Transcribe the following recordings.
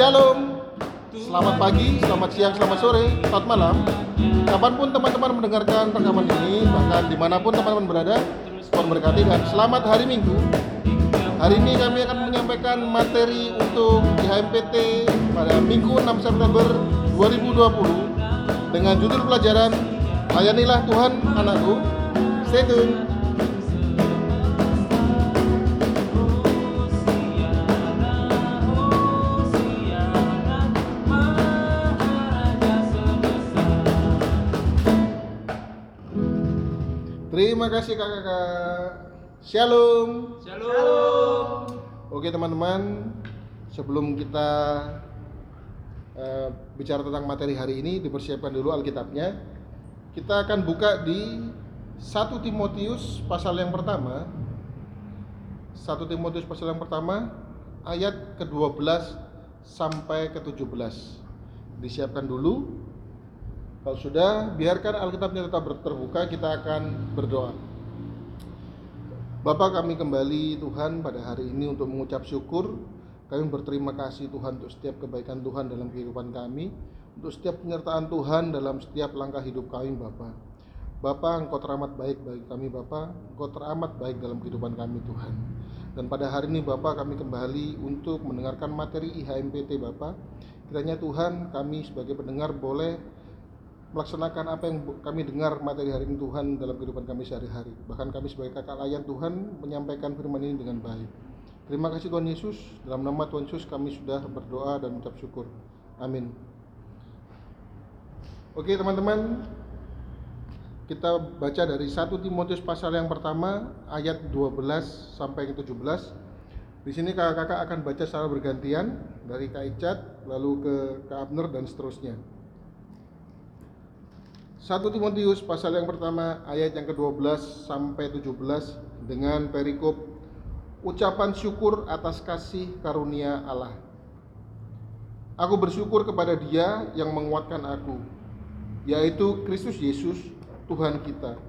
Shalom. Selamat pagi, selamat siang, selamat sore, selamat malam. Kapan pun teman-teman mendengarkan rekaman ini, bahkan di mana pun teman-teman berada, Tuhan berkati dan selamat hari Minggu. Hari ini kami akan menyampaikan materi untuk IHMPT pada Minggu 6 September 2020 dengan judul pelajaran Layanilah Tuhan Anakku. Stay tune. Terima kasih kakak-kakak. Shalom. Shalom. Oke teman-teman, sebelum kita eh, bicara tentang materi hari ini, dipersiapkan dulu Alkitabnya. Kita akan buka di 1 Timotius pasal yang pertama. 1 Timotius pasal yang pertama ayat ke-12 sampai ke-17. Disiapkan dulu. Kalau sudah, biarkan Alkitabnya tetap terbuka, kita akan berdoa. Bapak kami kembali Tuhan pada hari ini untuk mengucap syukur. Kami berterima kasih Tuhan untuk setiap kebaikan Tuhan dalam kehidupan kami Untuk setiap penyertaan Tuhan dalam setiap langkah hidup kami Bapak Bapak Engkau teramat baik bagi kami Bapak Engkau teramat baik dalam kehidupan kami Tuhan. Dan pada hari ini Bapak kami kembali untuk mendengarkan materi IHMPT Bapak Kiranya Tuhan kami sebagai pendengar boleh melaksanakan apa yang kami dengar materi hari ini Tuhan dalam kehidupan kami sehari-hari. Bahkan kami sebagai kakak layan Tuhan menyampaikan firman ini dengan baik. Terima kasih Tuhan Yesus. Dalam nama Tuhan Yesus kami sudah berdoa dan mengucap syukur. Amin. Oke teman-teman, kita baca dari 1 Timotius pasal yang pertama ayat 12 sampai ke 17. Di sini kakak-kakak akan baca secara bergantian dari Kak Icat lalu ke Kak Abner dan seterusnya. 1 Timotius pasal yang pertama ayat yang ke-12 sampai 17 dengan perikop ucapan syukur atas kasih karunia Allah. Aku bersyukur kepada Dia yang menguatkan aku, yaitu Kristus Yesus, Tuhan kita.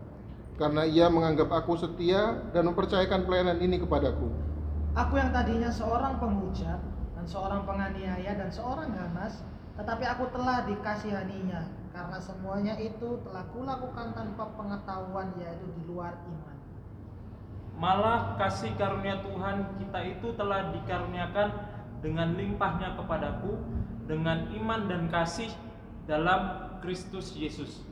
Karena Ia menganggap aku setia dan mempercayakan pelayanan ini kepadaku. Aku yang tadinya seorang penghujat dan seorang penganiaya dan seorang ganas, tetapi aku telah dikasihaninya karena semuanya itu telah kulakukan tanpa pengetahuan yaitu di luar iman. Malah kasih karunia Tuhan kita itu telah dikaruniakan dengan limpahnya kepadaku dengan iman dan kasih dalam Kristus Yesus.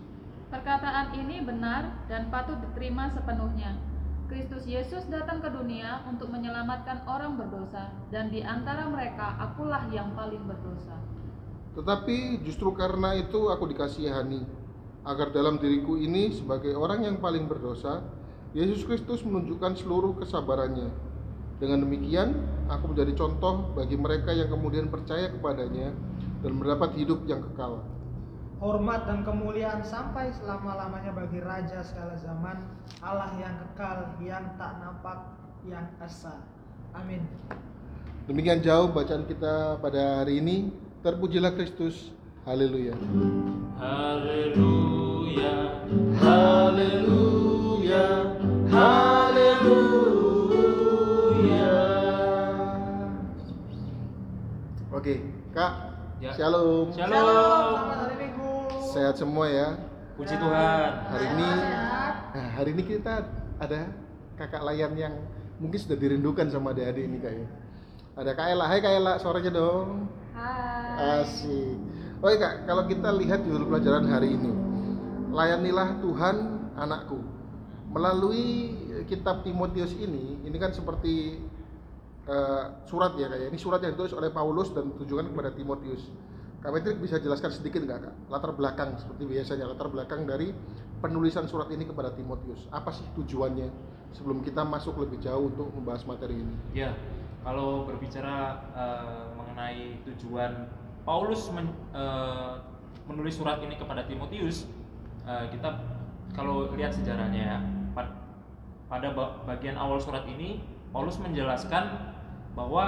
Perkataan ini benar dan patut diterima sepenuhnya. Kristus Yesus datang ke dunia untuk menyelamatkan orang berdosa, dan di antara mereka akulah yang paling berdosa. Tetapi justru karena itu aku dikasihani, agar dalam diriku ini sebagai orang yang paling berdosa, Yesus Kristus menunjukkan seluruh kesabarannya. Dengan demikian, aku menjadi contoh bagi mereka yang kemudian percaya kepadanya dan mendapat hidup yang kekal. Hormat dan kemuliaan sampai selama-lamanya bagi Raja segala zaman, Allah yang kekal, yang tak nampak, yang esa. Amin. Demikian jauh bacaan kita pada hari ini. Terpujilah Kristus. Haleluya. Haleluya. Haleluya. Haleluya. Oke, Kak. Ya. Shalom. Shalom, Shalom. selamat hari Minggu. Sehat semua ya. Puji Tuhan. Hari ini nah, hari ini kita ada kakak layan yang mungkin sudah dirindukan sama adik-adik ini kayaknya. Ada Kak Ella. Hai Kak Ella, suaranya dong. Hai. Asik. Oke kak, kalau kita lihat judul pelajaran hari ini, layanilah Tuhan anakku. Melalui kitab Timotius ini, ini kan seperti eh, surat ya kayak ini surat yang ditulis oleh Paulus dan ditujukan kepada Timotius. Kak Patrick bisa jelaskan sedikit nggak kak latar belakang seperti biasanya latar belakang dari penulisan surat ini kepada Timotius. Apa sih tujuannya sebelum kita masuk lebih jauh untuk membahas materi ini? Ya, kalau berbicara eh, mengenai tujuan Paulus men- eh, menulis surat ini kepada Timotius, eh, kita kalau lihat sejarahnya ya, pa- pada ba- bagian awal surat ini Paulus menjelaskan bahwa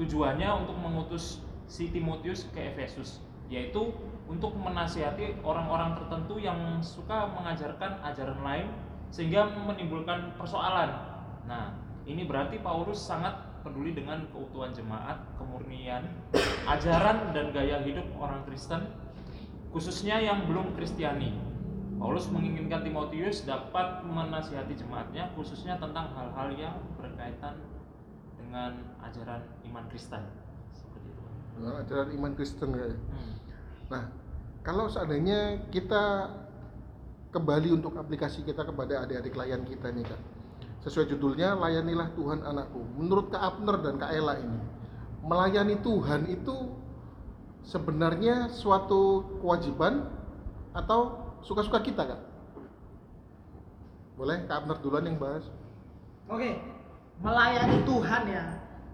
tujuannya untuk mengutus si Timotius ke Efesus, yaitu untuk menasihati orang-orang tertentu yang suka mengajarkan ajaran lain sehingga menimbulkan persoalan. Nah, ini berarti Paulus sangat peduli dengan keutuhan jemaat, kemurnian, ajaran dan gaya hidup orang Kristen, khususnya yang belum Kristiani. Paulus menginginkan Timotius dapat menasihati jemaatnya khususnya tentang hal-hal yang berkaitan dengan ajaran iman Kristen. Seperti itu. dengan ajaran iman Kristen kayak. Hmm. Nah, kalau seandainya kita kembali untuk aplikasi kita kepada adik-adik layan kita nih kak, sesuai judulnya layanilah Tuhan anakku. Menurut Kak Abner dan Kak Ella ini, melayani Tuhan itu sebenarnya suatu kewajiban atau suka-suka kita kak? Boleh Kak Abner duluan yang bahas? Oke, melayani Tuhan ya.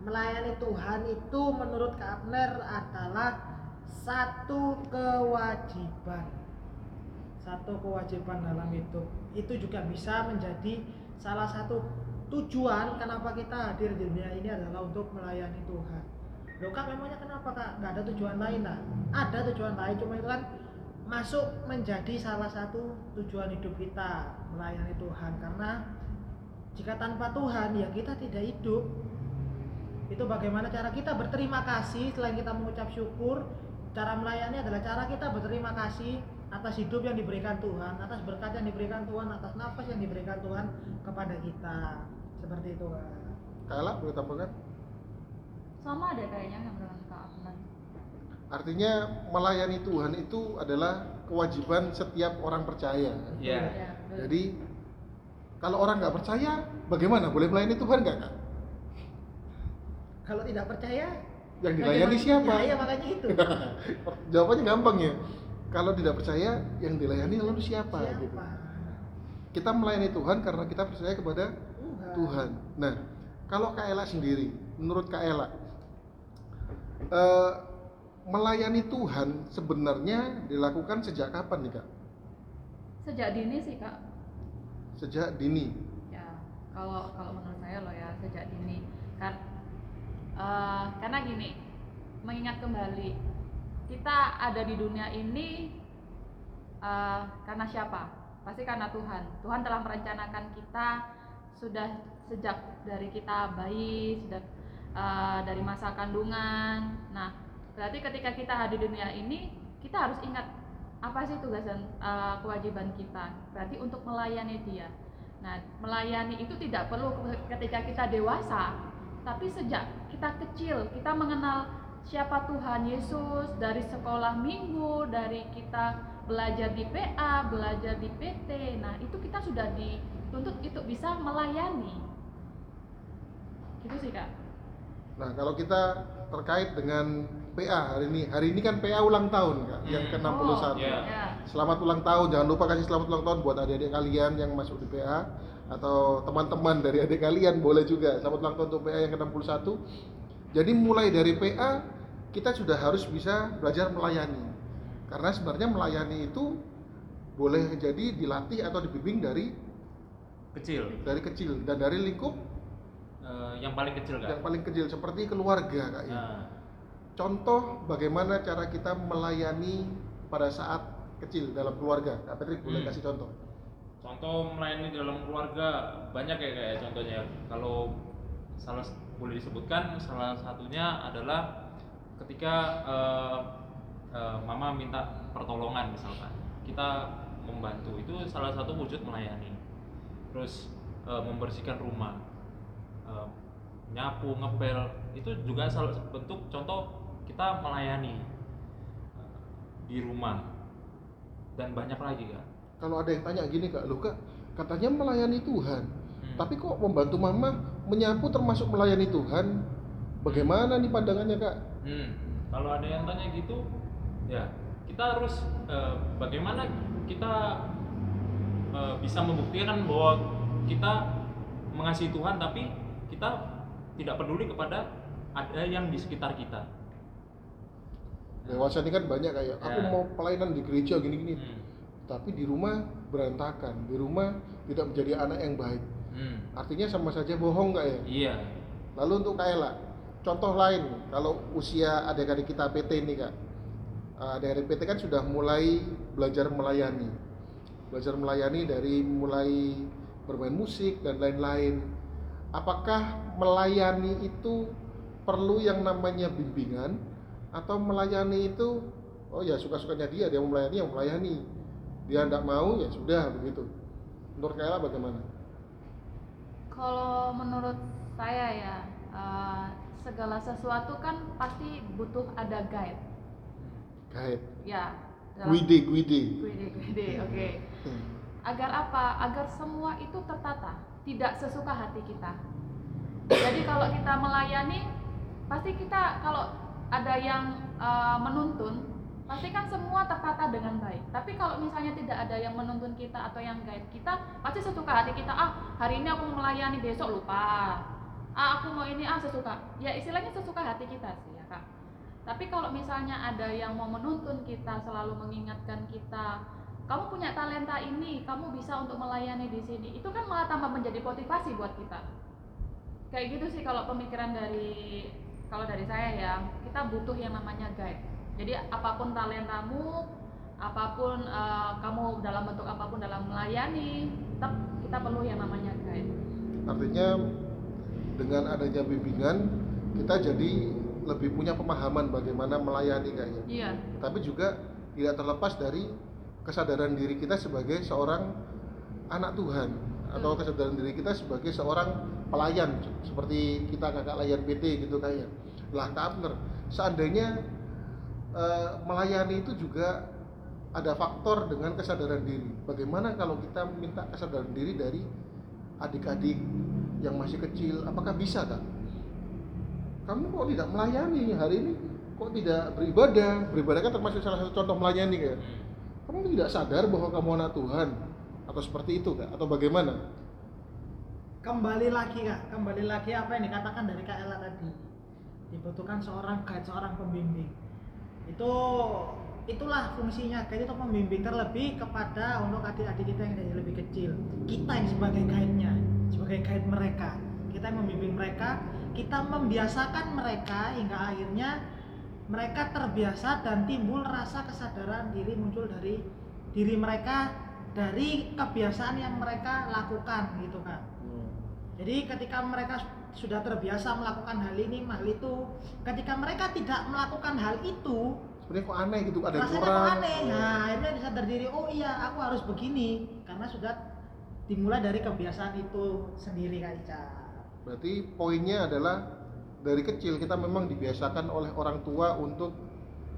Melayani Tuhan itu menurut Kak Abner adalah satu kewajiban. Satu kewajiban dalam hidup. Itu juga bisa menjadi salah satu tujuan kenapa kita hadir di dunia ini adalah untuk melayani Tuhan. Loh kak memangnya kenapa kak? Gak ada tujuan lain lah. Ada tujuan lain, cuma itu kan masuk menjadi salah satu tujuan hidup kita melayani Tuhan karena jika tanpa Tuhan ya kita tidak hidup itu bagaimana cara kita berterima kasih selain kita mengucap syukur cara melayani adalah cara kita berterima kasih atas hidup yang diberikan Tuhan atas berkat yang diberikan Tuhan atas nafas yang diberikan Tuhan kepada kita seperti itu Kak. Ella boleh tambahkan? Sama deh kayaknya yang dengan Kak Afnan. Artinya melayani Tuhan itu adalah kewajiban setiap orang percaya. Ya. Ya, betul. Jadi kalau orang nggak percaya, bagaimana? Boleh melayani Tuhan nggak kak? kalau tidak percaya Yang dilayani siapa? ya, iya makanya itu Jawabannya gampang ya. Kalau tidak percaya, yang dilayani lalu siapa? siapa Gitu. Kita melayani Tuhan karena kita percaya kepada Tuhan. Tuhan. Nah, kalau Kak Ella sendiri, menurut Kak Ella, eh, melayani Tuhan sebenarnya dilakukan sejak kapan nih kak? Sejak dini sih Kak. Sejak dini. Ya, kalau kalau menurut saya loh ya sejak dini kan eh, karena gini mengingat kembali kita ada di dunia ini eh, karena siapa? Pasti karena Tuhan. Tuhan telah merencanakan kita sudah sejak dari kita bayi, sudah eh, dari masa kandungan. Nah, berarti ketika kita hadir di dunia ini kita harus ingat apa sih tugas dan eh, kewajiban kita? Berarti untuk melayani Dia. Nah, melayani itu tidak perlu ketika kita dewasa, tapi sejak kita kecil, kita mengenal siapa Tuhan Yesus dari sekolah minggu, dari kita belajar di PA, belajar di PT. Nah, itu kita sudah dituntut itu bisa melayani. Gitu sih, Kak. Nah, kalau kita terkait dengan PA hari ini, hari ini kan PA ulang tahun kak, yang Hmm. ke-61. Oh, iya. Ya. Selamat ulang tahun, jangan lupa kasih selamat ulang tahun buat adik-adik kalian yang masuk di PA atau teman-teman dari adik kalian boleh juga selamat ulang tahun untuk PA yang ke-61. Jadi mulai dari PA kita sudah harus bisa belajar melayani. Karena sebenarnya melayani itu boleh jadi dilatih atau dibimbing dari Kecil. dari kecil dan dari lingkup Eh, yang paling kecil yang kan. paling kecil seperti keluarga kak ya. Nah, Contoh bagaimana cara kita melayani pada saat kecil dalam keluarga. Kak Patrick boleh Hmm. kasih contoh. contoh melayani dalam keluarga banyak ya kayak contohnya. Kalau salah boleh disebutkan salah satunya adalah ketika eh, eh, mama minta pertolongan misalkan kita membantu itu salah satu wujud melayani terus eh, membersihkan rumah eh, nyapu ngepel itu juga salah satu bentuk contoh kita melayani eh, di rumah dan banyak lagi kan Kalau ada yang tanya gini kak, lu kak katanya melayani Tuhan, Hmm. tapi kok membantu mama menyapu termasuk melayani Tuhan? Bagaimana nih pandangannya kak? Hmm, kalau ada yang tanya gitu, ya kita harus eh, bagaimana kita eh, bisa membuktikan bahwa kita mengasihi Tuhan, tapi kita tidak peduli kepada ada yang di sekitar kita. Dewasa ini kan banyak kayak aku Ya. mau pelayanan di gereja gini-gini, Hmm, tapi di rumah berantakan, di rumah tidak menjadi anak yang baik. hmm, Artinya sama saja bohong kak ya? iya, Lalu untuk Kaela, contoh lain kalau usia adik-adik kita PT ini kak, Eh, adik-adik PT kan sudah mulai belajar melayani, belajar melayani dari mulai bermain musik dan lain-lain. Apakah melayani itu perlu yang namanya bimbingan? Atau melayani itu oh ya suka-sukanya dia dia mau melayani yang melayani. Dia tidak mau ya sudah begitu. Menurut Kaila bagaimana? Kalau menurut saya ya, eh, segala sesuatu kan pasti butuh ada guide. guide Ya. dalam- guide guide Guide, guide, oke. Agar apa? Agar semua itu tertata, tidak sesuka hati kita. Jadi kalau kita melayani, pasti kita kalau ada yang eh, menuntun, pasti kan semua tertata dengan baik. Tapi kalau misalnya tidak ada yang menuntun kita atau yang guide kita, pasti sesuka hati kita. Ah, hari ini aku melayani, besok lupa. Ah, aku mau ini, ah sesuka. Ya istilahnya sesuka hati kita sih ya kak. Tapi kalau misalnya ada yang mau menuntun kita, selalu mengingatkan kita, kamu punya talenta ini, kamu bisa untuk melayani di sini. Itu kan malah tambah menjadi motivasi buat kita. Kayak gitu sih kalau pemikiran dari kalau dari saya ya, kita butuh yang namanya guide. Jadi apa pun talentamu, apa pun eh, kamu dalam bentuk apa pun dalam melayani, tetap kita perlu yang namanya guide. artinya dengan adanya bimbingan kita jadi lebih punya pemahaman bagaimana melayani kayaknya. Iya, tapi juga tidak terlepas dari kesadaran diri kita sebagai seorang anak Tuhan atau Hmm. kesadaran diri kita sebagai seorang pelayan seperti kita kakak layan PT gitu kayak lah Kak Abner seandainya eh, melayani itu juga ada faktor dengan kesadaran diri. Bagaimana kalau kita minta kesadaran diri dari adik-adik yang masih kecil apakah bisa Kak? Kamu kok tidak melayani hari ini? Kok tidak beribadah? Beribadah kan termasuk salah satu contoh melayani kayak kamu tidak sadar bahwa kamu anak Tuhan? Atau seperti itu kak? Atau bagaimana? Kembali lagi kak. Kembali lagi apa yang dikatakan dari Kak Ella tadi. Dibutuhkan seorang guide seorang pembimbing. Itu itulah fungsinya. Guide itu pembimbing terlebih kepada untuk adik-adik kita yang dari lebih kecil. Kita yang sebagai guide-nya sebagai guide mereka. Kita yang membimbing mereka kita membiasakan mereka hingga akhirnya mereka terbiasa dan timbul rasa kesadaran diri muncul dari diri mereka dari kebiasaan yang mereka lakukan gitu kan jadi ketika mereka sudah terbiasa melakukan hal ini, hal itu, ketika mereka tidak melakukan hal itu, sebenarnya kok aneh gitu ada rasanya kurang kok aneh. Nah, akhirnya bisa terdiri, oh iya, aku harus begini, karena sudah dimulai dari kebiasaan itu sendiri Kak Ica. berarti poinnya adalah dari kecil kita memang dibiasakan oleh orang tua untuk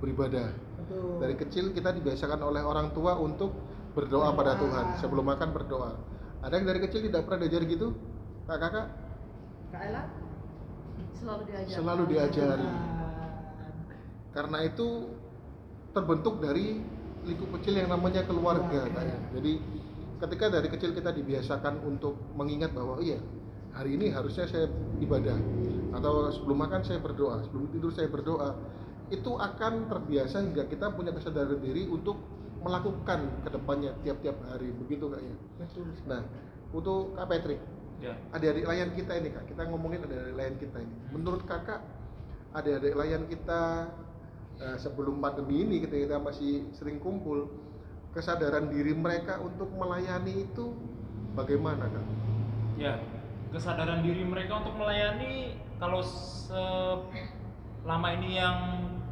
beribadah Betul. dari kecil kita dibiasakan oleh orang tua untuk berdoa pada Berdoa. Tuhan sebelum makan berdoa ada yang dari kecil tidak pernah diajar gitu kakak-kakak Kak Ella? selalu diajar. Selalu diajari. Karena itu terbentuk dari lingkup kecil yang namanya keluarga Keluarga. Kak, jadi ketika dari kecil kita dibiasakan untuk mengingat bahwa iya hari ini harusnya saya ibadah atau sebelum makan saya berdoa sebelum tidur saya berdoa itu akan terbiasa hingga kita punya kesadaran diri untuk melakukan ke depannya tiap-tiap hari begitu kak ya betul. nah untuk kak Patrick Ya. adik-adik layan kita ini kak kita ngomongin adik-adik layan kita ini menurut kakak adik-adik layan kita eh, sebelum pandemi ini ketika kita masih sering kumpul kesadaran diri mereka untuk melayani itu bagaimana kak Ya, kesadaran diri mereka untuk melayani kalau selama ini yang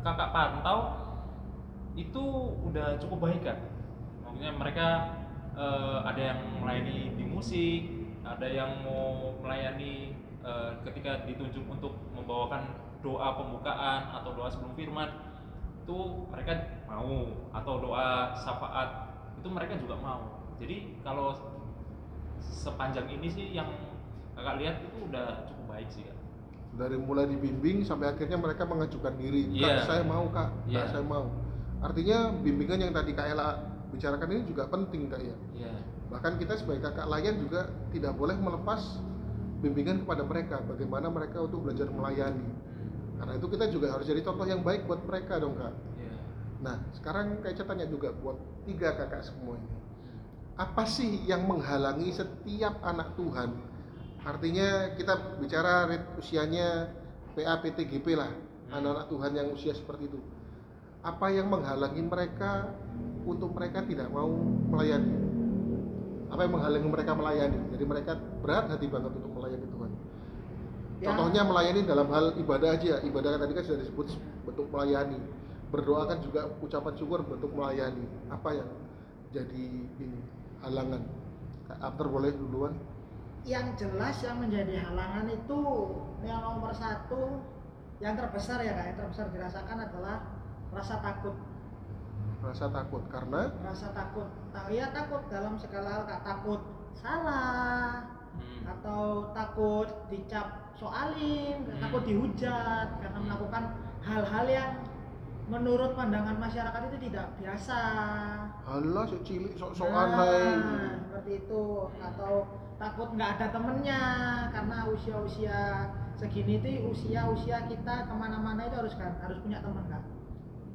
kakak pantau itu udah cukup baik kan. Maksudnya mereka eh, ada yang melayani di musik, ada yang mau melayani eh, ketika ditunjuk untuk membawakan doa pembukaan atau doa sebelum firman itu mereka mau atau doa syafaat itu mereka juga mau. Jadi kalau sepanjang ini sih yang kakak lihat itu udah cukup baik sih kak. dari mulai dibimbing sampai akhirnya mereka mengajukan diri kak saya mau kak kak Iya. saya mau artinya bimbingan yang tadi kak Ella bicarakan ini juga penting kak ya Iya. bahkan kita sebagai kakak layan juga tidak boleh melepas bimbingan kepada mereka bagaimana mereka untuk belajar melayani karena itu kita juga harus jadi contoh yang baik buat mereka dong kak. Iya. nah sekarang kayak tanya juga buat tiga kakak semua ini. Apa sih yang menghalangi setiap anak Tuhan? Artinya kita bicara usianya PA PTGP lah. Hmm. anak-anak Tuhan yang usia seperti itu. Apa yang menghalangi mereka untuk mereka tidak mau melayani? Apa yang menghalangi mereka melayani? Jadi mereka berat hati banget untuk melayani Tuhan Ya. Contohnya melayani dalam hal ibadah aja. Ibadah tadi kan sudah disebut bentuk melayani. Berdoa kan juga ucapan syukur bentuk melayani. Apa yang jadi ini halangan? Kak Abner boleh duluan? yang jelas yang menjadi halangan itu yang nomor satu yang terbesar ya kak yang terbesar dirasakan adalah rasa takut Rasa takut karena rasa takut tahu ya takut dalam segala hal kak takut salah Hmm. atau takut dicap soalin Hmm. takut dihujat karena melakukan hal-hal yang menurut pandangan masyarakat itu tidak biasa halah sok cilik sok sok Nah, aneh. seperti itu atau takut nggak ada temennya karena usia-usia segini tuh usia-usia kita ke mana-mana itu harus kan harus punya teman kan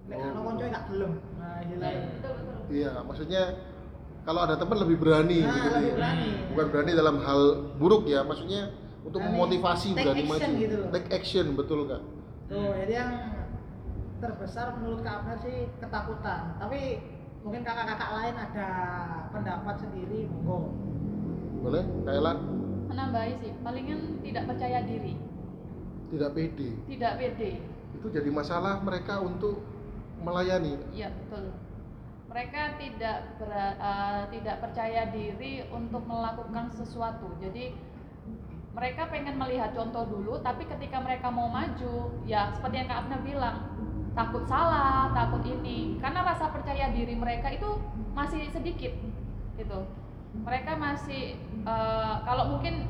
Nek Oh. kalau konco gak gelem nah betul Iya, maksudnya kalau ada teman lebih berani nah, gitu. lebih ya. berani Bukan berani dalam hal buruk ya, maksudnya untuk Berani memotivasi take berani action maju. gitu loh. Take action betul kak. tuh jadi yang terbesar menurut Kak Abner sih ketakutan tapi mungkin kakak-kakak lain ada pendapat sendiri monggo Boleh? Kailan menambahi sih palingan tidak percaya diri tidak pede. tidak pede Itu jadi masalah mereka untuk melayani. Iya betul. Mereka tidak ber- eh, tidak percaya diri untuk melakukan sesuatu. Jadi mereka pengen melihat contoh dulu, tapi ketika mereka mau maju, ya seperti yang Kak Abna bilang, takut salah, takut ini, karena rasa percaya diri mereka itu masih sedikit, gitu. Mereka masih eh, kalau mungkin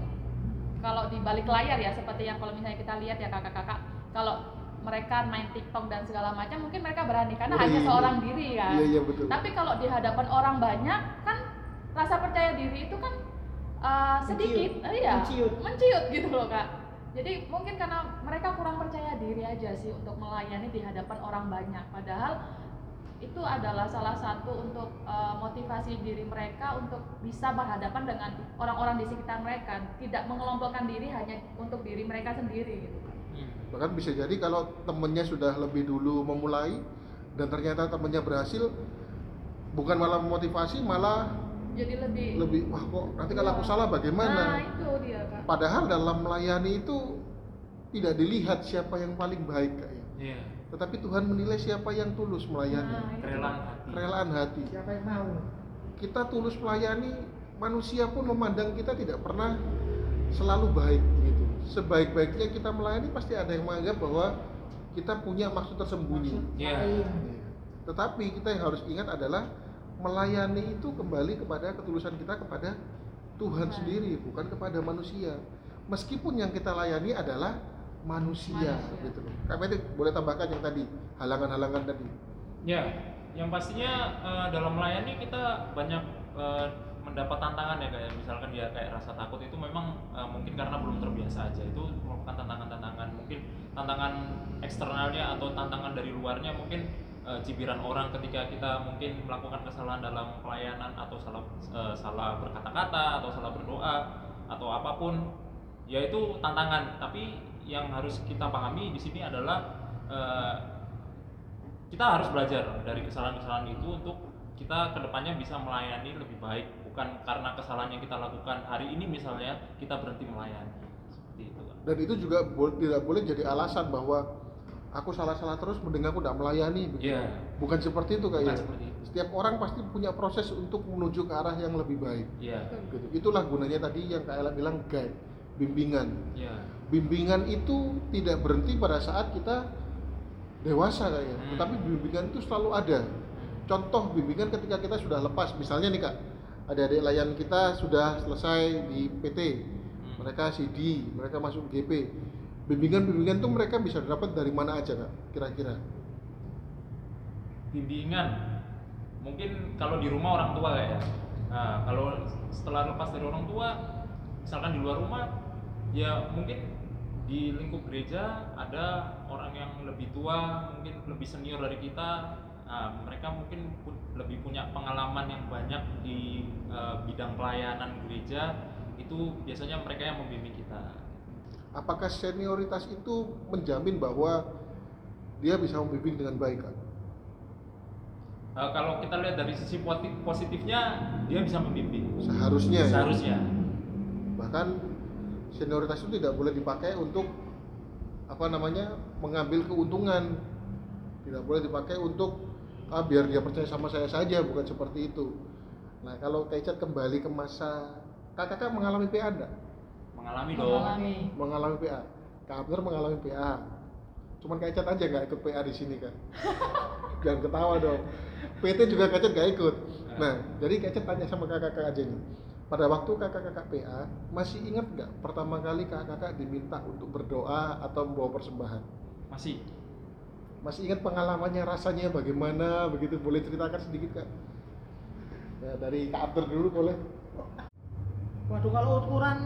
kalau di balik layar ya seperti yang kalau misalnya kita lihat ya kakak-kakak kalau mereka main TikTok dan segala macam mungkin mereka berani karena hanya iya. seorang diri kan. Iya iya betul. Tapi kalau di hadapan orang banyak kan rasa percaya diri itu kan uh, sedikit, Menciut. Eh, iya, Menciut. menciut gitu loh kak. Jadi mungkin karena mereka kurang percaya diri aja sih untuk melayani di hadapan orang banyak. Padahal itu adalah salah satu untuk uh, motivasi diri mereka untuk bisa berhadapan dengan orang-orang di sekitar mereka, tidak mengelompokkan diri hanya untuk diri mereka sendiri gitu. Hmm. Bahkan bisa jadi kalau temennya sudah lebih dulu memulai dan ternyata temennya berhasil, bukan malah memotivasi, malah Jadi lebih, lebih wah kok nanti kalau aku Iya. salah Nah, bagaimana? itu dia kak. Padahal dalam melayani itu tidak dilihat siapa yang paling baik kak ya. Iya. Tetapi Tuhan menilai siapa yang tulus melayani, Nah, itu. Kerelaan hati. kerelaan hati. siapa yang mau Kita tulus melayani, manusia pun memandang kita tidak pernah selalu baik gitu. Sebaik-baiknya kita melayani pasti ada yang menganggap bahwa kita punya maksud tersembunyi. Maksud Iya. lain. Iya. Tetapi kita yang harus ingat adalah melayani itu kembali kepada ketulusan kita kepada Tuhan Tuhan. sendiri, bukan kepada manusia. Meskipun yang kita layani adalah manusia, Manusia. gitu loh. Kak Medi boleh tambahkan yang tadi halangan-halangan tadi. Ya, yang pastinya eh, dalam melayani kita banyak eh, mendapat tantangan ya kayak misalkan ya kayak rasa takut itu memang eh, mungkin karena belum terbiasa aja itu merupakan tantangan-tantangan mungkin tantangan eksternalnya atau tantangan dari luarnya mungkin eh, cibiran orang ketika kita mungkin melakukan kesalahan dalam pelayanan atau salah eh, salah berkata-kata atau salah berdoa atau apa pun ya itu tantangan. Tapi yang harus kita pahami di sini adalah eh, kita harus belajar dari kesalahan-kesalahan itu untuk kita ke depannya bisa melayani lebih baik. Bukan karena kesalahan yang kita lakukan hari ini misalnya kita berhenti melayani. Dan itu juga tidak boleh jadi alasan bahwa aku salah-salah terus mending aku tidak melayani. begitu. Iya. Bukan seperti itu kayaknya. seperti itu Setiap orang pasti punya proses untuk menuju ke arah yang lebih baik. iya Gitu. Itulah gunanya tadi yang Kak Ella bilang guide, bimbingan. iya bimbingan itu tidak berhenti pada saat kita dewasa kayaknya, Hmm. tetapi bimbingan itu selalu ada. Contoh bimbingan ketika kita sudah lepas, misalnya nih kak, adik-adik layan kita sudah selesai di PT, Hmm. mereka CD, mereka masuk GP. Bimbingan-bimbingan itu mereka bisa dapat dari mana aja kak, kira-kira? bimbingan? Mungkin kalau di rumah orang tua kayak ya. Nah kalau setelah lepas dari orang tua misalkan di luar rumah ya mungkin di lingkup gereja ada orang yang lebih tua mungkin lebih senior dari kita. Nah, mereka mungkin lebih punya pengalaman yang banyak di eh, bidang pelayanan gereja. Itu biasanya mereka yang membimbing kita Apakah senioritas itu menjamin bahwa dia bisa membimbing dengan baik kak? Eh, kalau kita lihat dari sisi positifnya dia bisa membimbing Seharusnya ya. seharusnya bahkan senioritas itu tidak boleh dipakai untuk apa namanya mengambil keuntungan tidak boleh dipakai untuk ah biar dia percaya sama saya saja bukan seperti itu nah kalau Kaicat kembali ke masa kakak mengalami PA enggak? Mengalami dong. Mengalami. mengalami PA Kak Abner mengalami PA cuman Kaicat aja nggak ikut PA di sini kan jangan ketawa dong. PT juga Kaicat nggak ikut. Nah. Jadi Kaicat tanya sama kakak-kakak aja nih. Pada waktu kakak-kakak PA masih ingat nggak pertama kali kakak-kakak diminta untuk berdoa atau membawa persembahan? Masih. Masih ingat pengalamannya rasanya bagaimana? Begitu boleh ceritakan sedikit kak? Ya, dari Kak dulu boleh. Waduh kalau ukuran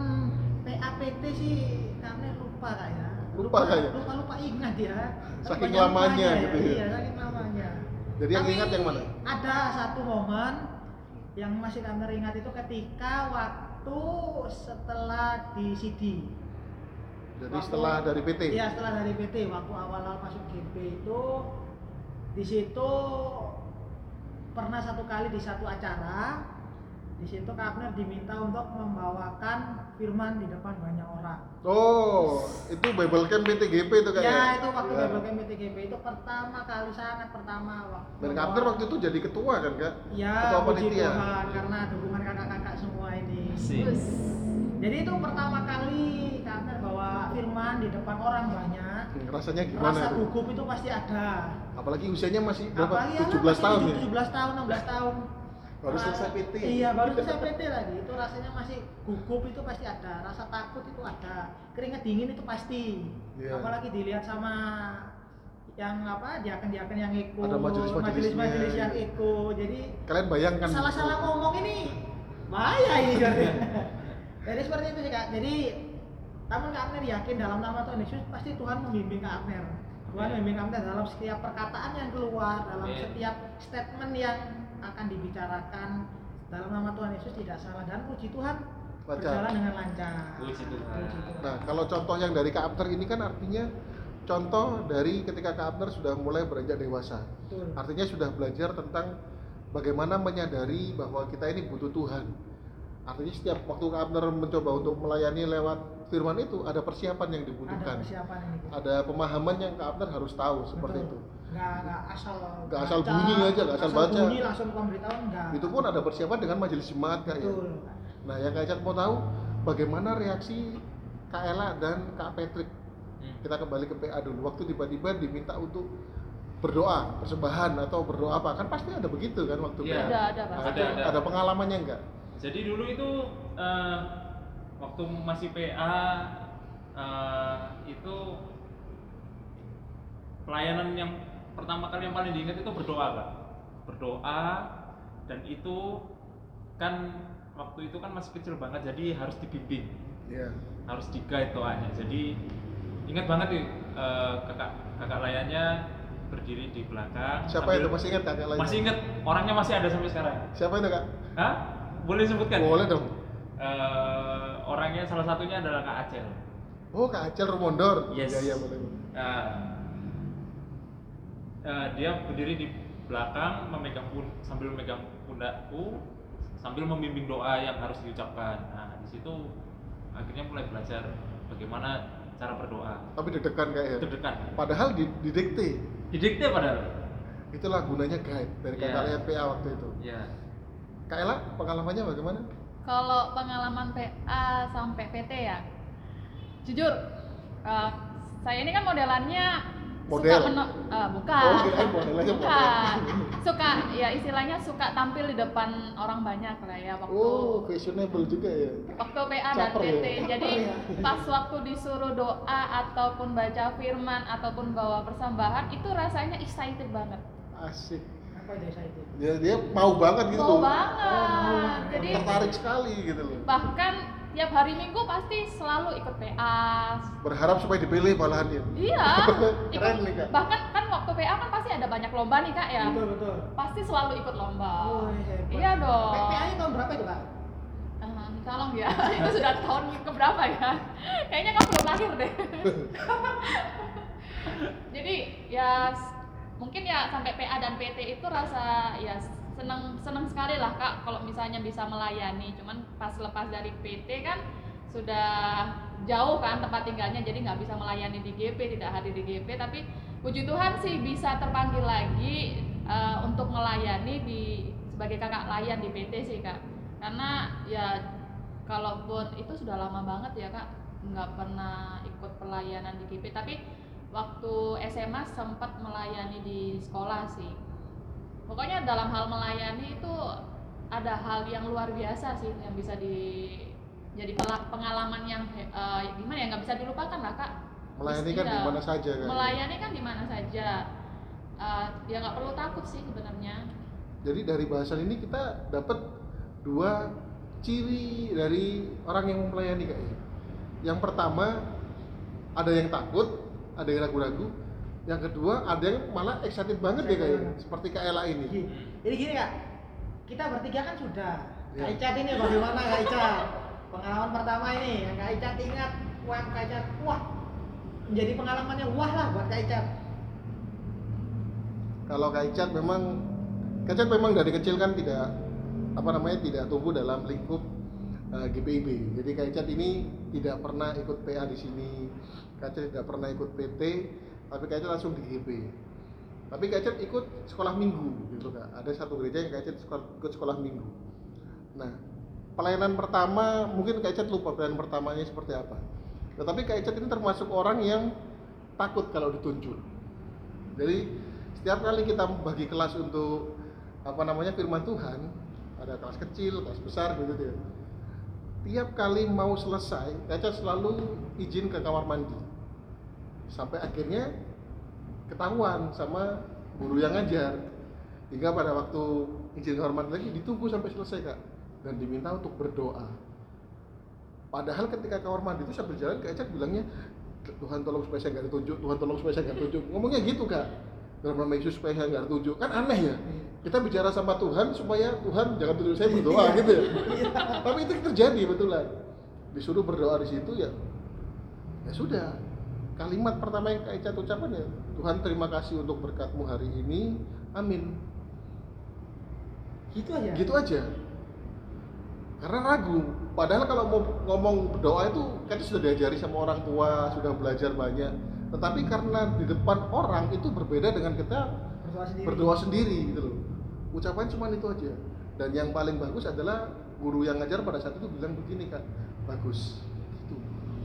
PAPT sih kami lupa kak ya. Lupa kak ya? Lupa lupa ingat ya. Saking lamanya lupanya gitu ya? Iya saking lamanya. Jadi yang ingat yang mana? Ada satu momen yang masih kami ingat itu ketika waktu setelah di CD. jadi Waktu- setelah dari PT Iya setelah dari PT waktu awal-awal masuk GP itu di situ pernah satu kali di satu acara di situ Kapner diminta untuk membawakan firman di depan banyak orang. oh itu Bible Camp PTGP itu kak Ya itu waktu Ya. Bible Camp GP itu pertama kali sangat pertama waktu. dan Kak Abner waktu itu jadi ketua kan kak Ya ketua panitia Tuhan karena dukungan kakak-kakak semua ini. Sih. Bus. Jadi itu pertama kali Kapner bawa firman di depan orang banyak. Hmm, rasanya gimana Rasa itu? gugup itu pasti ada. apalagi usianya masih berapa Apalagi anak 17 masih tahun ya 17 tahun, 16 tahun. Baru selesai PT. Iya, baru selesai PT lagi. Itu rasanya masih gugup itu pasti ada, rasa takut itu ada. Keringat dingin itu pasti. Iya. Apalagi dilihat sama yang apa diaken-diaken yang ikut Ada majelis-majelisnya, majelis yang iya. ikut jadi kalian bayangkan salah-salah ngomong ini bahaya ini kan jadi seperti itu sih kak jadi namun kak Abner yakin dalam nama Tuhan Yesus pasti Tuhan membimbing kak Abner Tuhan Amin. membimbing kak Abner dalam setiap perkataan yang keluar dalam Amin. setiap statement yang akan dibicarakan dalam nama Tuhan Yesus tidak salah dan puji Tuhan Lancar. berjalan dengan lancar Puji Tuhan. Puji Tuhan. Nah, kalau contoh yang dari Kak Abner ini kan artinya contoh dari ketika Kak Abner sudah mulai beranjak dewasa. Betul. Artinya sudah belajar tentang bagaimana menyadari bahwa kita ini butuh Tuhan. Artinya setiap waktu Kak Abner mencoba untuk melayani lewat firman itu ada persiapan yang ada dibutuhkan. persiapan ini Kak. Ada pemahaman yang Kak Abner harus tahu seperti Betul. itu. Nggak nggak asal Nggak asal baca, bunyi aja, nggak asal baca. bunyi langsung pemberitahuan enggak Itu pun ada persiapan dengan majelis jemaat Kak ya. betul Nah, yang Kak Icat mau tahu bagaimana reaksi Kak Ella dan Kak Patrick Hmm. kita kembali ke PA dulu waktu tiba-tiba diminta untuk berdoa persembahan atau berdoa apa kan pasti ada begitu kan waktu Iya. PA Ada, ada, Nah, pasti. Ada, ada. ada pengalamannya enggak Jadi dulu itu eh, waktu masih PA eh, itu pelayanan yang pertama kali yang paling diingat itu berdoa kak berdoa dan itu kan waktu itu kan masih kecil banget jadi harus dibimbing. Iya. Harus diguide doanya. Jadi ingat banget nih eh, kakak kakak layannya berdiri di belakang siapa sambil- itu? Masih ingat kakak lain masih ingat. Orangnya masih ada sampai sekarang. Siapa itu kak? Hah? boleh sebutkan? Boleh dong. Eh, orangnya salah satunya adalah Kak Acel. oh kak Acel Rumondor Yes. iya iya boleh Nah, eh, dia berdiri di belakang memegang pun sambil memegang pundakku sambil membimbing doa yang harus diucapkan. Nah, di situ akhirnya mulai belajar bagaimana cara berdoa. tapi deg-degan kayak ya Deg-degan. padahal di, didikte Didikte padahal. itulah gunanya guide dari kakak Iya. layan PA waktu itu Ya. Kak Ella pengalamannya bagaimana Kalau pengalaman PA sampai PT ya, jujur, eh, saya ini kan modelannya Model? suka meno- eh, bukan, Oh, kirain model. bukan, suka ya istilahnya suka tampil di depan orang banyak lah ya waktu oh fashionable juga ya waktu PA dan Caper ya? PT. Jadi pas waktu disuruh doa ataupun baca firman ataupun bawa persembahan itu rasanya excited banget. asik apa itu saya itu dia dia mau banget gitu Mau loh banget. Jadi tertarik sekali gitu loh bahkan tiap hari Minggu pasti selalu ikut PA. berharap supaya dipilih malahan dia Iya. Keren nih, Kak. Bahkan kan waktu PA kan pasti ada banyak lomba nih kak ya. betul betul Pasti selalu ikut lomba. oh hebat Iya dong. PPA nya tahun berapa itu kak Eh, tolong ya, itu sudah tahun keberapa ya? Kayaknya kamu belum lahir deh. Jadi ya mungkin ya sampai PA dan PT itu rasa ya seneng sekali lah kak kalau misalnya bisa melayani. Cuman pas lepas dari PT kan sudah jauh kan tempat tinggalnya jadi nggak bisa melayani di GP tidak hadir di GP tapi puji Tuhan sih bisa terpanggil lagi eh, untuk melayani di sebagai kakak layan di PT sih kak. Karena ya kalaupun itu sudah lama banget ya kak nggak pernah ikut pelayanan di GP tapi waktu SMA sempat melayani di sekolah sih pokoknya dalam hal melayani itu ada hal yang luar biasa sih yang bisa di jadi pengalaman yang eh, gimana ya nggak bisa dilupakan lah kak Melayani kan Iya. di mana saja kan. melayani kan di mana saja Eh, ya nggak perlu takut sih sebenarnya Jadi dari bahasan ini kita dapat dua ciri dari orang yang melayani kayaknya. Yang pertama ada yang takut, ada yang ragu-ragu. Yang kedua ada yang malah excited banget deh kayaknya, seperti Kak Ella ini. Gini. Jadi gini kak, kita bertiga kan sudah. Kak Iya. Icat ini bagaimana Kak Icat? Pengalaman pertama ini yang Kak Icat ingat, wah Kak Icat, wah menjadi pengalamannya wah lah buat Kak Icat. Kalau Kak Icat memang Kak Icat memang dari kecil kan tidak apa namanya tidak tumbuh dalam lingkup uh, GPIB. Jadi Kak Icat ini tidak pernah ikut PA di sini. Kak Icat tidak pernah ikut PT, tapi Icat langsung di GP. Tapi Kak ikut sekolah minggu gitu Kak. Ada satu gereja yang Kak ikut sekolah minggu. Nah, pelayanan pertama mungkin Kak lupa pelayanan pertamanya seperti apa. Tetapi Icat ini termasuk orang yang takut kalau ditunjuk. Jadi setiap kali kita bagi kelas untuk apa namanya firman Tuhan, ada kelas kecil, kelas besar gitu ya. Tiap kali mau selesai, Caca selalu izin ke kamar mandi. Sampai akhirnya ketahuan sama guru yang ngajar. Hingga pada waktu izin mandi lagi ditunggu sampai selesai kak dan diminta untuk berdoa. Padahal ketika mandi itu sambil jalan Ecak bilangnya Tuhan tolong supaya saya nggak ditunjuk, Tuhan tolong supaya saya nggak ditunjuk. Ngomongnya gitu kak. Dalam nama Yesus supaya saya nggak ditunjuk. Kan aneh ya. Kita bicara sama Tuhan supaya Tuhan jangan tunjuk saya berdoa gitu ya. Tapi itu terjadi betulan. Disuruh berdoa di situ ya. Ya sudah. Kalimat pertama yang Kak Ecak ucapkan ya Tuhan terima kasih untuk berkatmu hari ini. Amin. Gitu aja. Gitu aja. Karena ragu. Padahal kalau mau ngomong berdoa itu kan sudah diajari sama orang tua, sudah belajar banyak. Tetapi karena di depan orang itu berbeda dengan kita Berdoa sendiri. berdoa sendiri gitu loh. Ucapan cuma itu aja. Dan yang paling bagus adalah guru yang ngajar pada saat itu bilang begini kak, bagus.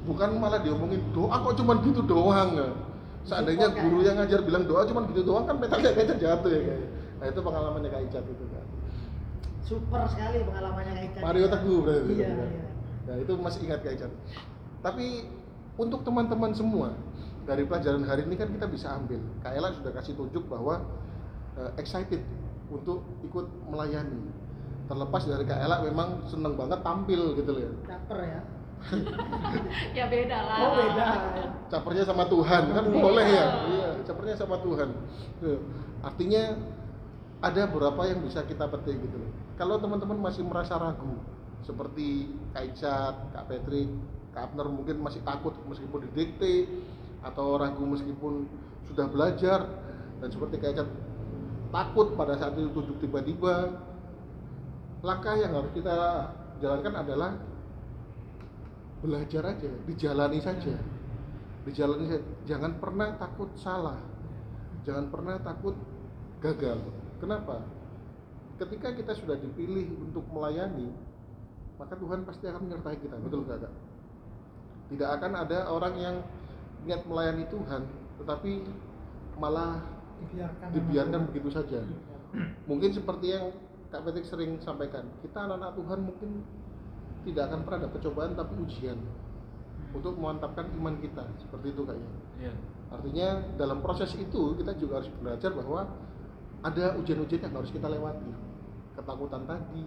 Bukan malah diomongin doa kok cuma gitu doang. ya. Seandainya guru ya? yang ngajar bilang doa cuma gitu doang kan metalnya kayaknya jatuh ya kayak. Nah itu pengalamannya kak Icat itu kan. Super sekali pengalamannya Kak Icat. Mario Teguh berarti. Iya, kan? iya. Nah itu masih ingat kak Icat. Tapi untuk teman-teman semua dari pelajaran hari ini kan kita bisa ambil. Kak Ella sudah kasih tunjuk bahwa eh, excited untuk ikut melayani. Terlepas dari Kak Ella memang seneng banget tampil gitu loh ya. Caper ya. ya beda lah Oh beda. Capernya sama Tuhan kan Betul. boleh ya. Iya, capernya sama Tuhan. Tuh. Artinya ada beberapa yang bisa kita petik gitu loh. Kalau teman-teman masih merasa ragu seperti Kak Icat, Kak Patrick, Kak Abner mungkin masih takut meskipun didikte atau ragu meskipun sudah belajar dan seperti Kak Icat takut pada saat itu tiba-tiba langkah yang harus kita jalankan adalah belajar aja, dijalani saja. Dijalani saja. Jangan pernah takut salah. Jangan pernah takut gagal. Kenapa? Ketika kita sudah dipilih untuk melayani, maka Tuhan pasti akan menyertai kita. Betul nggak, Kak? Tidak akan ada orang yang niat melayani Tuhan, tetapi malah Dibiarkan. dibiarkan begitu saja. Mungkin seperti yang Kak Petik sering sampaikan, kita anak-anak Tuhan mungkin tidak akan pernah ada cobaan tapi ujian untuk memantapkan iman kita seperti itu kayaknya. Iya. Artinya dalam proses itu kita juga harus belajar bahwa ada ujian-ujian yang harus kita lewati. Ketakutan tadi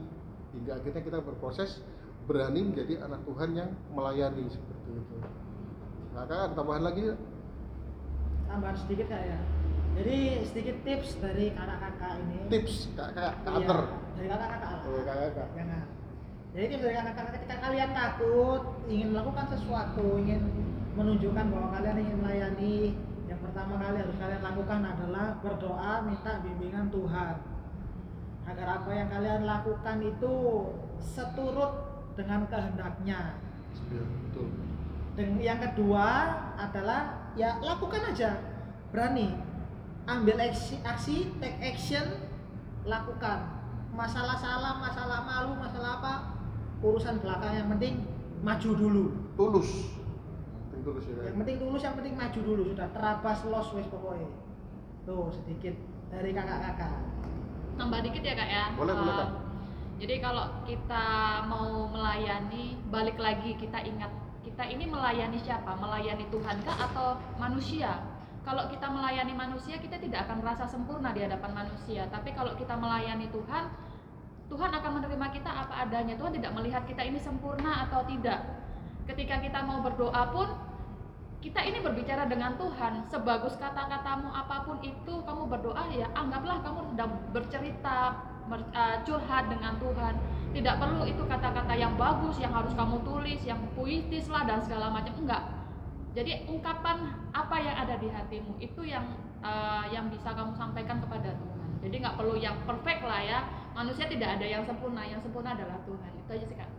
hingga akhirnya kita berproses berani menjadi anak Tuhan yang melayani seperti itu. Maka ada tambahan lagi Tambahan sedikit Kak ya. Jadi sedikit tips dari kakak-kakak ini. tips kak kak kak Iya. Dari kakak-kakak. lah. Oh, kakak-kakak. Jangan. Jadi tips dari kakak-kakak ketika kalian takut ingin melakukan sesuatu, ingin menunjukkan bahwa kalian ingin melayani, yang pertama kali harus kalian lakukan adalah berdoa minta bimbingan Tuhan. Agar apa yang kalian lakukan itu seturut dengan kehendaknya. Ya, betul. Dan yang kedua adalah ya lakukan aja, berani, ambil aksi, aksi take action, lakukan. Masalah salah, masalah malu, masalah apa, urusan belakang yang penting maju dulu. Tulus. Penting tulus ya. Yang penting tulus, yang penting maju dulu sudah terabas los wes pokoknya. Tuh sedikit dari kakak-kakak. Tambah dikit ya kak ya. Boleh, boleh, Eh, Kak. Jadi kalau kita mau melayani, balik lagi kita ingat kita ini melayani siapa? Melayani Tuhan kah atau manusia? Kalau kita melayani manusia, kita tidak akan merasa sempurna di hadapan manusia. Tapi kalau kita melayani Tuhan, Tuhan akan menerima kita apa adanya. Tuhan tidak melihat kita ini sempurna atau tidak. Ketika kita mau berdoa pun, kita ini berbicara dengan Tuhan. Sebagus kata-katamu apa pun itu, kamu berdoa ya anggaplah kamu sedang bercerita, ber- eh, curhat dengan Tuhan. Tidak perlu itu kata-kata yang bagus, yang harus kamu tulis, yang puitis lah dan segala macam. Enggak. Jadi ungkapan apa yang ada di hatimu itu yang eh, yang bisa kamu sampaikan kepada Tuhan. Jadi nggak perlu yang perfect lah ya. Manusia tidak ada yang sempurna, yang sempurna adalah Tuhan. Itu aja sih kak.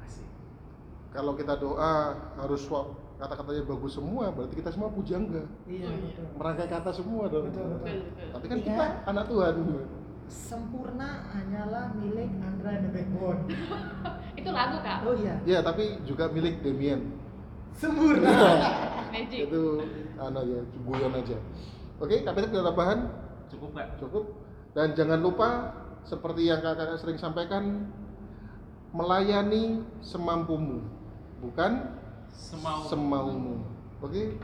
Kalau kita doa harus swap kata-katanya bagus semua, berarti kita semua pujangga. Iya betul. Merangkai kata semua dong. Betul, betul. Betul. Tapi kan Iya. kita anak Tuhan. Sempurna hanyalah milik Andra the Backbone. Itu lagu kak. Oh iya. Ya, tapi juga milik Damien. Sempurna. Magic. itu anak ya, guyon aja. Oke, KPT tidak tambahan? Cukup nggak? Cukup. Dan jangan lupa seperti yang kakak sering sampaikan melayani semampumu, bukan Semau. semaumu. Oke.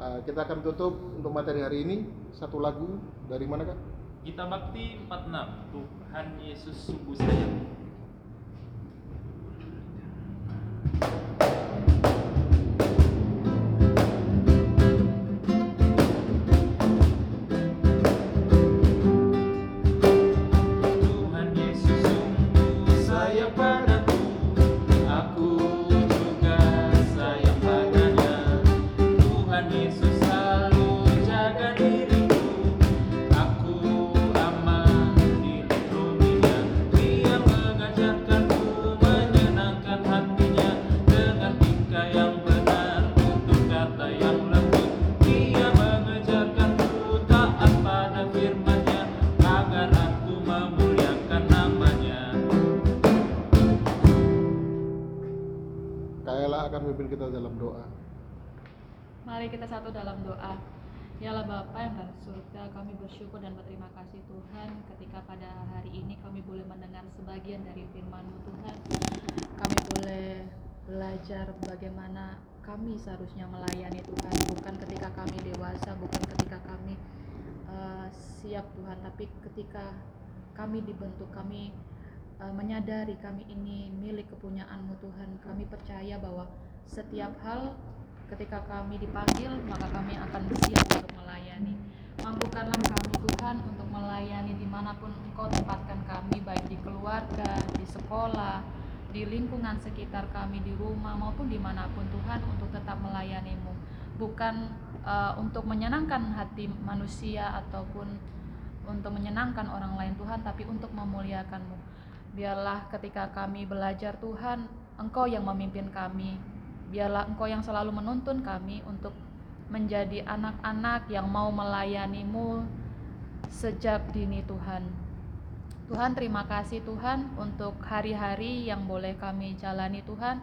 Uh, kita akan tutup untuk materi hari ini satu lagu dari mana kak? Kita bakti 46. Tuhan Yesus sungguh sayang. Mari kita satu dalam doa. Yalah Bapa yang dari surga, kami bersyukur dan berterima kasih Tuhan ketika pada hari ini kami boleh mendengar sebagian dari firman-Mu Tuhan. Kami boleh belajar bagaimana kami seharusnya melayani Tuhan, bukan ketika kami dewasa, bukan ketika kami eh, siap Tuhan, tapi ketika kami dibentuk, kami eh, menyadari kami ini milik kepunyaanmu Tuhan. Kami percaya bahwa setiap hal ketika kami dipanggil maka kami akan bersiap untuk melayani. Mampukanlah kami Tuhan untuk melayani di mana pun Engkau tempatkan kami baik di keluarga, di sekolah, di lingkungan sekitar kami di rumah maupun di mana pun Tuhan untuk tetap melayanimu. Bukan eh, untuk menyenangkan hati manusia ataupun untuk menyenangkan orang lain Tuhan tapi untuk memuliakanmu. Biarlah ketika kami belajar Tuhan Engkau yang memimpin kami biarlah Engkau yang selalu menuntun kami untuk menjadi anak-anak yang mau melayanimu sejak dini Tuhan. Tuhan terima kasih Tuhan untuk hari-hari yang boleh kami jalani Tuhan.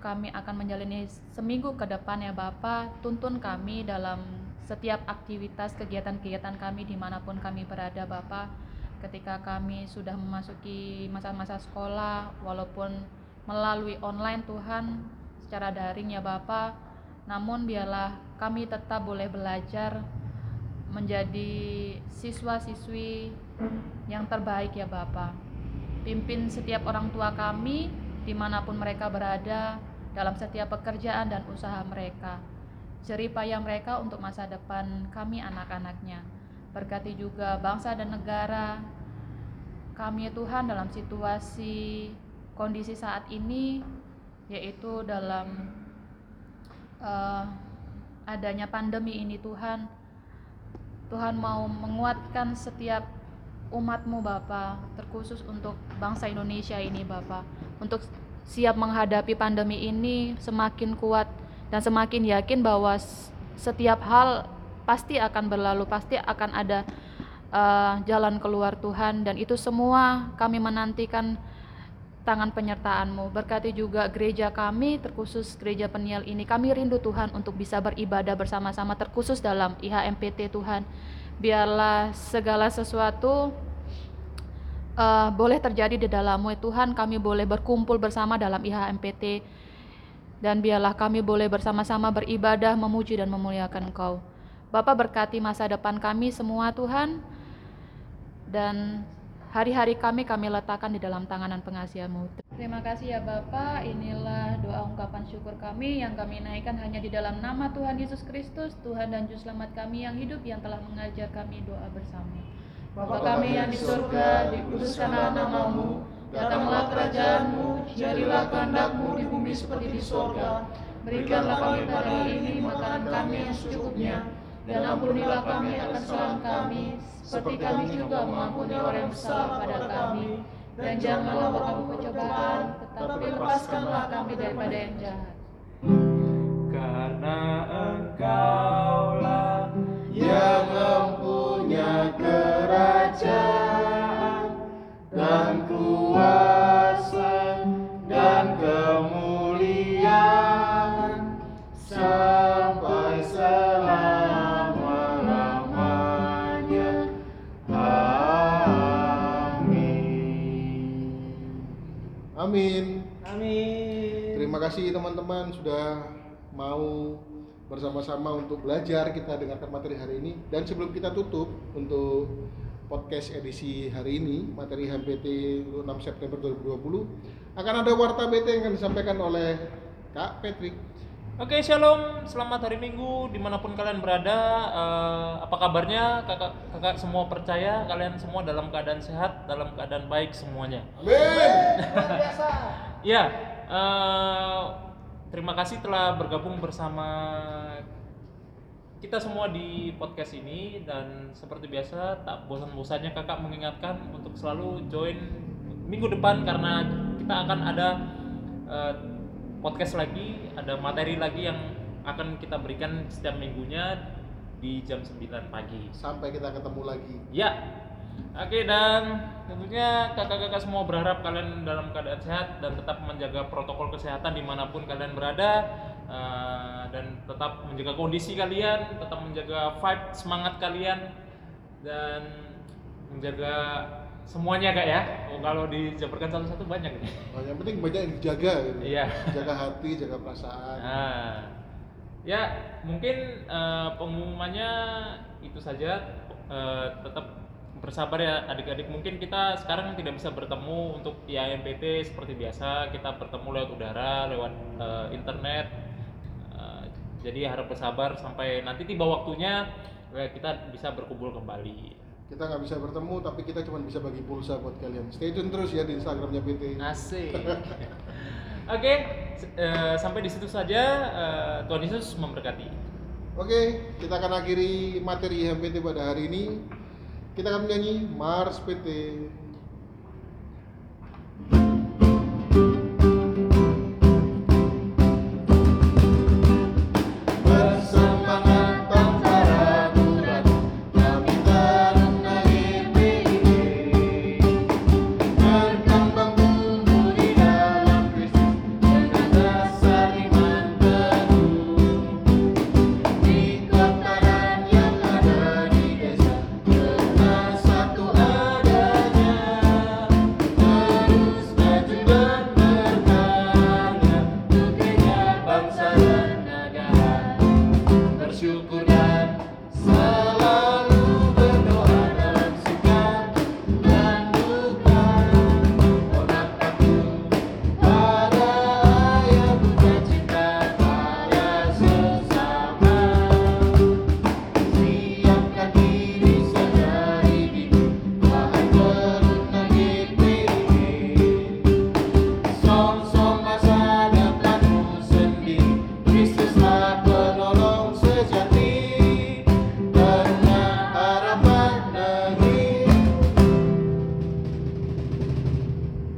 Kami akan menjalani seminggu ke depan ya Bapak tuntun kami dalam setiap aktivitas kegiatan-kegiatan kami di mana pun kami berada Bapak ketika kami sudah memasuki masa-masa sekolah walaupun melalui online Tuhan secara daring ya Bapak. Namun biarlah kami tetap boleh belajar menjadi siswa-siswi yang terbaik ya Bapak. Pimpin setiap orang tua kami di mana pun mereka berada dalam setiap pekerjaan dan usaha mereka. Jerih payah mereka untuk masa depan kami anak-anaknya. Berkati juga bangsa dan negara. Kami Tuhan dalam situasi kondisi saat ini yaitu dalam eh, adanya pandemi ini Tuhan. Tuhan mau menguatkan setiap umatmu Bapa terkhusus untuk bangsa Indonesia ini Bapa. Untuk siap menghadapi pandemi ini semakin kuat dan semakin yakin bahwa setiap hal pasti akan berlalu, pasti akan ada eh, jalan keluar Tuhan. Dan itu semua kami menantikan tangan penyertaan-Mu. Berkati juga gereja kami, terkhusus gereja peniel ini. Kami rindu Tuhan untuk bisa beribadah bersama-sama, terkhusus dalam IHMPT Tuhan. Biarlah segala sesuatu eh, boleh terjadi di dalammu ya Tuhan. Kami boleh berkumpul bersama dalam IHMPT. Dan biarlah kami boleh bersama-sama beribadah, memuji dan memuliakan Engkau. Bapak berkati masa depan kami semua Tuhan. Dan hari-hari kami kami letakkan di dalam tanganan pengasihanmu. Terima kasih ya Bapak, inilah doa ungkapan syukur kami yang kami naikkan hanya di dalam nama Tuhan Yesus Kristus, Tuhan dan Juru Selamat kami yang hidup yang telah mengajar kami doa bersama. Bapa kami yang di surga, dikuduskanlah namamu, datanglah kerajaanmu, jadilah kehendakmu di bumi seperti di surga. Berikanlah kami pada hari ini makanan kami yang secukupnya, dan ampunilah kami akan kesalahan kami, seperti kami juga mengampuni orang yang bersalah pada kami. Dan janganlah bawa kami tetapi lepaskanlah kami daripada yang jahat. Karena engkaulah Amin. Amin. Terima kasih teman-teman sudah mau bersama-sama untuk belajar kita dengarkan materi hari ini dan sebelum kita tutup untuk podcast edisi hari ini materi HMPT 6 September 2020 akan ada warta BT yang akan disampaikan oleh Kak Patrick Oke, shalom. Selamat hari Minggu di mana pun kalian berada. Eh, apa kabarnya, kakak, kakak semua percaya kalian semua dalam keadaan sehat, dalam keadaan baik semuanya. Amin Luar biasa. Ya, eh, terima kasih telah bergabung bersama kita semua di podcast ini dan seperti biasa tak bosan-bosannya kakak mengingatkan untuk selalu join minggu depan karena kita akan ada eh, podcast lagi, ada materi lagi yang akan kita berikan setiap minggunya di jam 9 pagi. sampai kita ketemu lagi Ya. Oke dan tentunya kakak-kakak semua berharap kalian dalam keadaan sehat dan tetap menjaga protokol kesehatan di mana pun kalian berada eh, dan tetap menjaga kondisi kalian, tetap menjaga vibe semangat kalian dan menjaga semuanya kak ya. Oh, kalau dijabarkan satu-satu banyak nih. Oh, yang penting banyak yang dijaga gitu Iya. jaga hati jaga perasaan Nah, ya mungkin eh, pengumumannya itu saja. Eh, tetap bersabar ya adik-adik. Mungkin kita sekarang tidak bisa bertemu untuk IAMPT seperti biasa. Kita bertemu lewat udara, lewat eh, internet. Eh, jadi harap bersabar sampai nanti tiba waktunya kita bisa berkumpul kembali. Kita nggak bisa bertemu tapi kita cuma bisa bagi pulsa buat kalian stay tune terus ya di instagramnya PT Asik. Oke, s- eh, sampai di situ saja. Eh, Tuhan Yesus memberkati. Oke, kita akan akhiri materi HMPT pada hari ini. Kita akan menyanyi Mars PT.